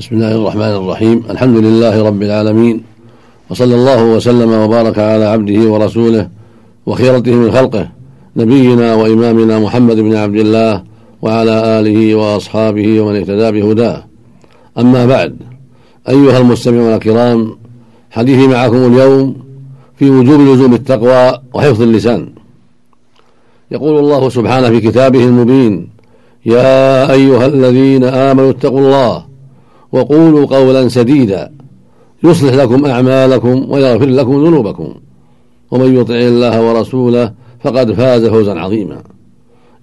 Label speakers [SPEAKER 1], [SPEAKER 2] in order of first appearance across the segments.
[SPEAKER 1] بسم الله الرحمن الرحيم. الحمد لله رب العالمين وصلى الله وسلم وبارك على عبده ورسوله وخيرته من خلقه نبينا وإمامنا محمد بن عبد الله وعلى آله وأصحابه ومن اهتدى بهداه. أما بعد أيها المستمعون الكرام حديثي معكم اليوم في وجوب لزوم التقوى وحفظ اللسان. يقول الله سبحانه في كتابه المبين يا أيها الذين آمنوا اتقوا الله وقولوا قولا سديدا. يصلح لكم أعمالكم ويغفر لكم ذنوبكم. ومن يطع الله ورسوله فقد فاز فوزا عظيما.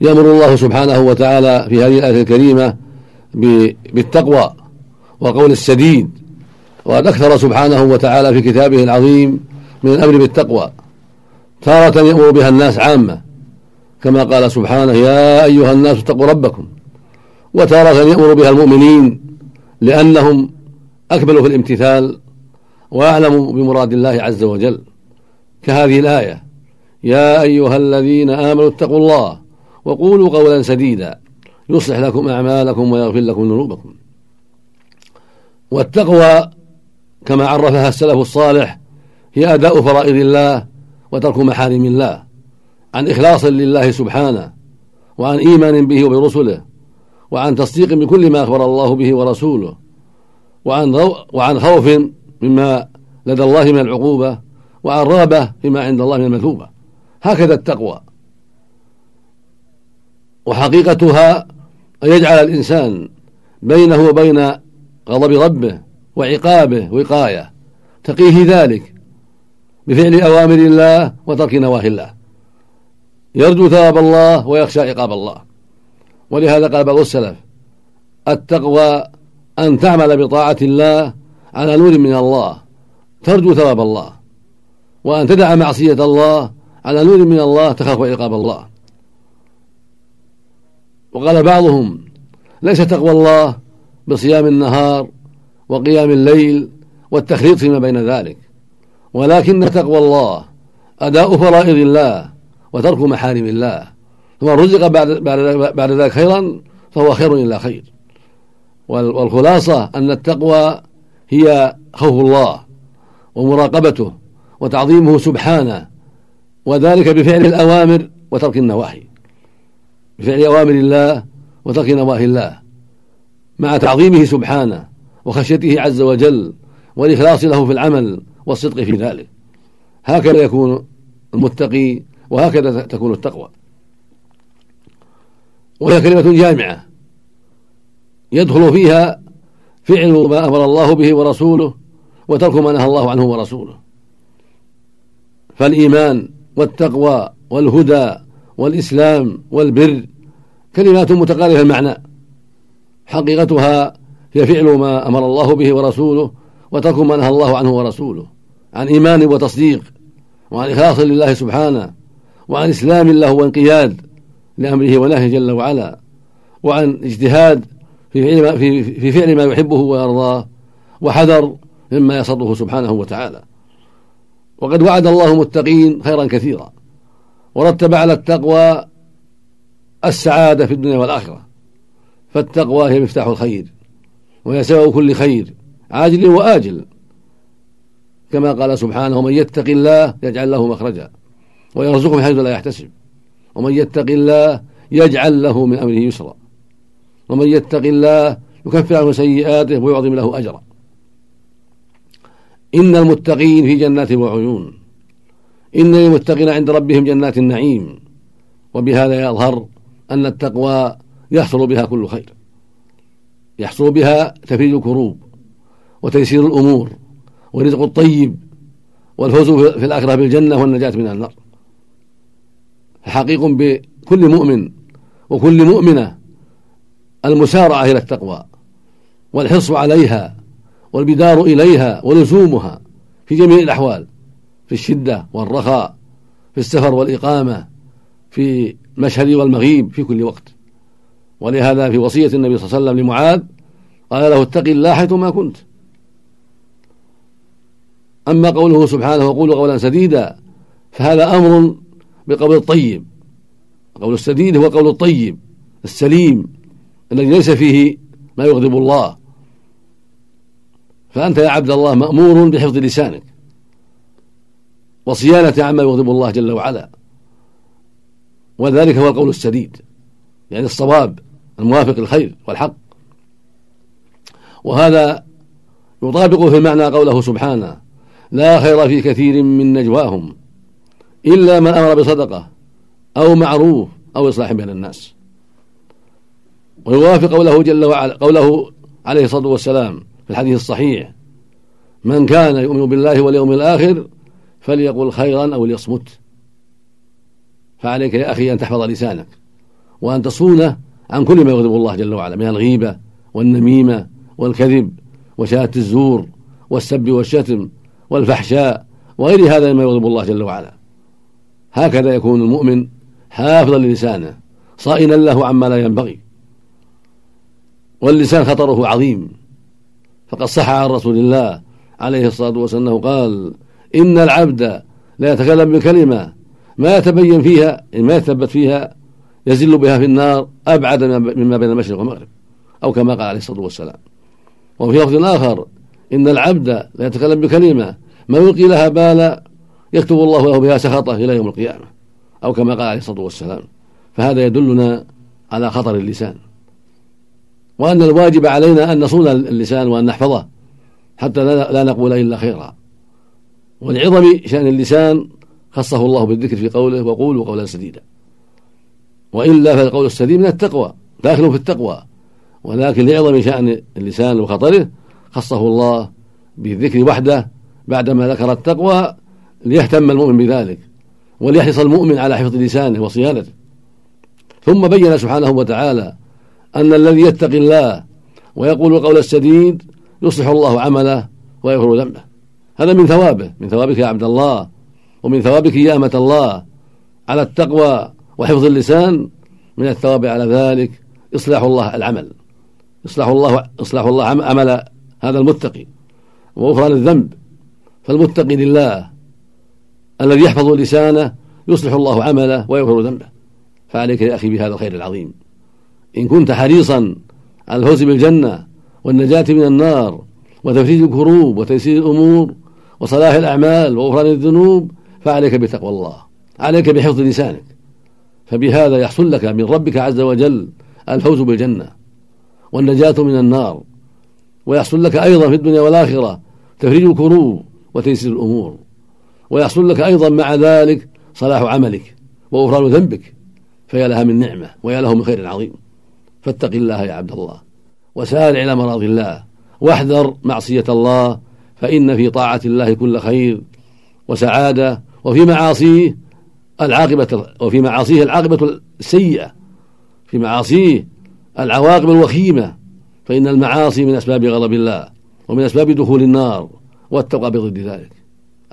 [SPEAKER 1] يأمر الله سبحانه وتعالى في هذه الآية الكريمة بالتقوى وقول السديد. وقد أكثر سبحانه وتعالى في كتابه العظيم من الأمر بالتقوى. تارة يأمر بها الناس عامة. كما قال سبحانه يا أيها الناس اتقوا ربكم. وتارة يأمر بها المؤمنين لأنهم أكملوا في الامتثال وأعلموا بمراد الله عز وجل. كهذه الآية يا أيها الذين آمنوا اتقوا الله وقولوا قولا سديدا يصلح لكم أعمالكم ويغفر لكم ذنوبكم. والتقوى كما عرفها السلف الصالح هي أداء فرائض الله وترك محارم الله عن إخلاص لله سبحانه وعن إيمان به وبرسله وعن تصديق بكل ما أخبر الله به ورسوله وعن وعن خوف مما لدى الله من العقوبة وعن رغبة فيما عند الله من المثوبة. هكذا التقوى. وحقيقتها أن يجعل الإنسان بينه وبين غضب ربه وعقابه وقاية تقيه ذلك بفعل أوامر الله وترك نواهي الله. يرجو ثواب الله ويخشى عقاب الله. ولهذا قال بعض السلف التقوى أن تعمل بطاعة الله على نور من الله ترجو ثواب الله وأن تدع معصية الله على نور من الله تخاف عقاب الله. وقال بعضهم ليس تقوى الله بصيام النهار وقيام الليل والتخليط فيما بين ذلك ولكن تقوى الله أداء فرائض الله وترك محارم الله. فمن رزق بعد, بعد, بعد ذلك خيرا فهو خير إلا خير. والخلاصة أن التقوى هي خوف الله ومراقبته وتعظيمه سبحانه وذلك بفعل الأوامر وترك النواهي. بفعل أوامر الله وترك نواهي الله مع تعظيمه سبحانه وخشيته عز وجل والإخلاص له في العمل والصدق في ذلك. هكذا يكون المتقي وهكذا تكون التقوى. وهي كلمة جامعة. يدخل فيها فعل ما أمر الله به ورسوله وترك ما نهى الله عنه ورسوله. فالإيمان والتقوى والهدى والإسلام والبر كلمات متقاربة المعنى. حقيقتها هي فعل ما أمر الله به ورسوله وترك ما نهى الله عنه ورسوله. عن إيمان وتصديق وعن إخلاص لله سبحانه وعن إسلام له وانقياد لأمره ونهيه جل وعلا وعن اجتهاد في فعل ما, في, في فعل ما يحبه ويرضاه وحذر مما يسره سبحانه وتعالى. وقد وعد الله المتقين خيرا كثيرا ورتب على التقوى السعادة في الدنيا والآخرة. فالتقوى هي مفتاح الخير وهي سبب كل خير عاجل وآجل. كما قال سبحانه ومن يتق الله يجعل له مخرجا ويرزقه من حيث لا يحتسب. ومن يتق الله يجعل له من أمره يسرا. ومن يتق الله يكفر عنه سيئاته ويعظم له أجرا. إن المتقين في جنات وعيون. إن للمتقين عند ربهم جنات النعيم. وبهذا يظهر أن التقوى يحصل بها كل خير. يحصل بها تفريج الكروب وتيسير الأمور ورزق الطيب والفوز في الآخرة بالجنة والنجاة من النار. فحقيق بكل مؤمن وكل مؤمنة المسارعة إلى التقوى والحرص عليها والبدار إليها ولزومها في جميع الأحوال في الشدة والرخاء في السفر والإقامة في المشهد والمغيب في كل وقت. ولهذا في وصية النبي صلى الله عليه وسلم لمعاذ قال له اتق الله حيثما كنت. أما قوله سبحانه وقولوا قولا سديدا فهذا أمر بالقول الطيب. القول السديد هو القول الطيب. السليم. الذي ليس فيه ما يغضب الله. فأنت يا عبد الله مأمور بحفظ لسانك. وصيانة عما يغضب الله جل وعلا. وذلك هو القول السديد. يعني الصواب الموافق للخير والحق. وهذا يطابق في المعنى قوله سبحانه لا خير في كثير من نجواهم. إلا من أمر بصدقة أو معروف أو إصلاح بين الناس. ويوافق قوله جل وعلا قوله عليه الصلاة والسلام في الحديث الصحيح من كان يؤمن بالله واليوم الآخر فليقل خيرا أو ليصمت. فعليك يا أخي أن تحفظ لسانك وأن تصونه عن كل ما يغضب الله جل وعلا من الغيبة والنميمة والكذب وشهادة الزور والسب والشتم والفحشاء وغير هذا مما يغضب الله جل وعلا. هكذا يكون المؤمن حافظا للسانه صائنا له عما لا ينبغي. واللسان خطره عظيم. فقد صح عن رسول الله عليه الصلاة والسلام أنه قال إن العبد لا يتكلم بكلمه ما يتبين فيها ما يثبت فيها يزل بها في النار أبعد مما بين المشرق والمغرب أو كما قال عليه الصلاة والسلام. وفي لفظ آخر إن العبد لا يتكلم بكلمه ما يلقي لها بالا يكتب الله له بها سخطه إلى يوم القيامة أو كما قال عليه الصلاة والسلام. فهذا يدلنا على خطر اللسان. وأن الواجب علينا أن نصون اللسان وأن نحفظه حتى لا نقول إلا خيرا. ولعظم شأن اللسان خصه الله بالذكر في قوله وقولوا قولا سديدا. وإلا فالقول السديد من التقوى داخل في التقوى. ولكن لعظم شأن اللسان وخطره خصه الله بالذكر وحده بعدما ذكر التقوى ليهتم المؤمن بذلك وليحرص المؤمن على حفظ لسانه وصيانته. ثم بين سبحانه وتعالى أن الذي يتقي الله ويقول القول السديد يصلح الله عمله ويغفر ذنبه. هذا من ثوابه من ثوابك يا عبد الله ومن ثوابك يا أمة الله على التقوى وحفظ اللسان. من الثواب على ذلك إصلاح الله العمل إصلاح الله إصلاح الله عمل هذا المتقي. وغفران الذنب. فالمتقي لله. الذي يحفظ لسانه يصلح الله عمله ويغفر ذنبه. فعليك يا أخي بهذا الخير العظيم. إن كنت حريصا على الفوز بالجنة والنجاة من النار وتفريج الكروب وتيسير الأمور وصلاح الأعمال وغفران الذنوب فعليك بتقوى الله. عليك بحفظ لسانك. فبهذا يحصل لك من ربك عز وجل الفوز بالجنة والنجاة من النار. ويحصل لك أيضا في الدنيا والآخرة تفريج الكروب وتيسير الأمور. ويحصل لك أيضا مع ذلك صلاح عملك وغفران ذنبك فيا لها من نعمة ويا له من خير عظيم. فاتق الله يا عبد الله. وسارع إلى مراضي الله. واحذر معصية الله فإن في طاعة الله كل خير وسعادة. وفي معاصيه العاقبة وفي معاصيه العاقبة السيئة. في معاصيه العواقب الوخيمة. فإن المعاصي من أسباب غضب الله ومن أسباب دخول النار والتقوى بضد ذلك.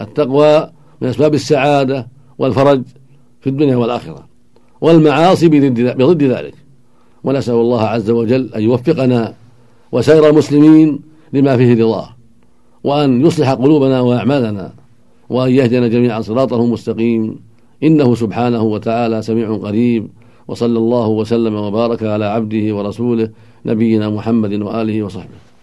[SPEAKER 1] التقوى من أسباب السعادة والفرج في الدنيا والآخرة والمعاصي بضد ذلك. ونسأل الله عز وجل أن يوفقنا وسائر المسلمين لما فيه رضاه وأن يصلح قلوبنا وأعمالنا وأن يهدنا جميعا صراطه المستقيم. إنه سبحانه وتعالى سميع قريب وصلى الله وسلم وبارك على عبده ورسوله نبينا محمد وآله وصحبه.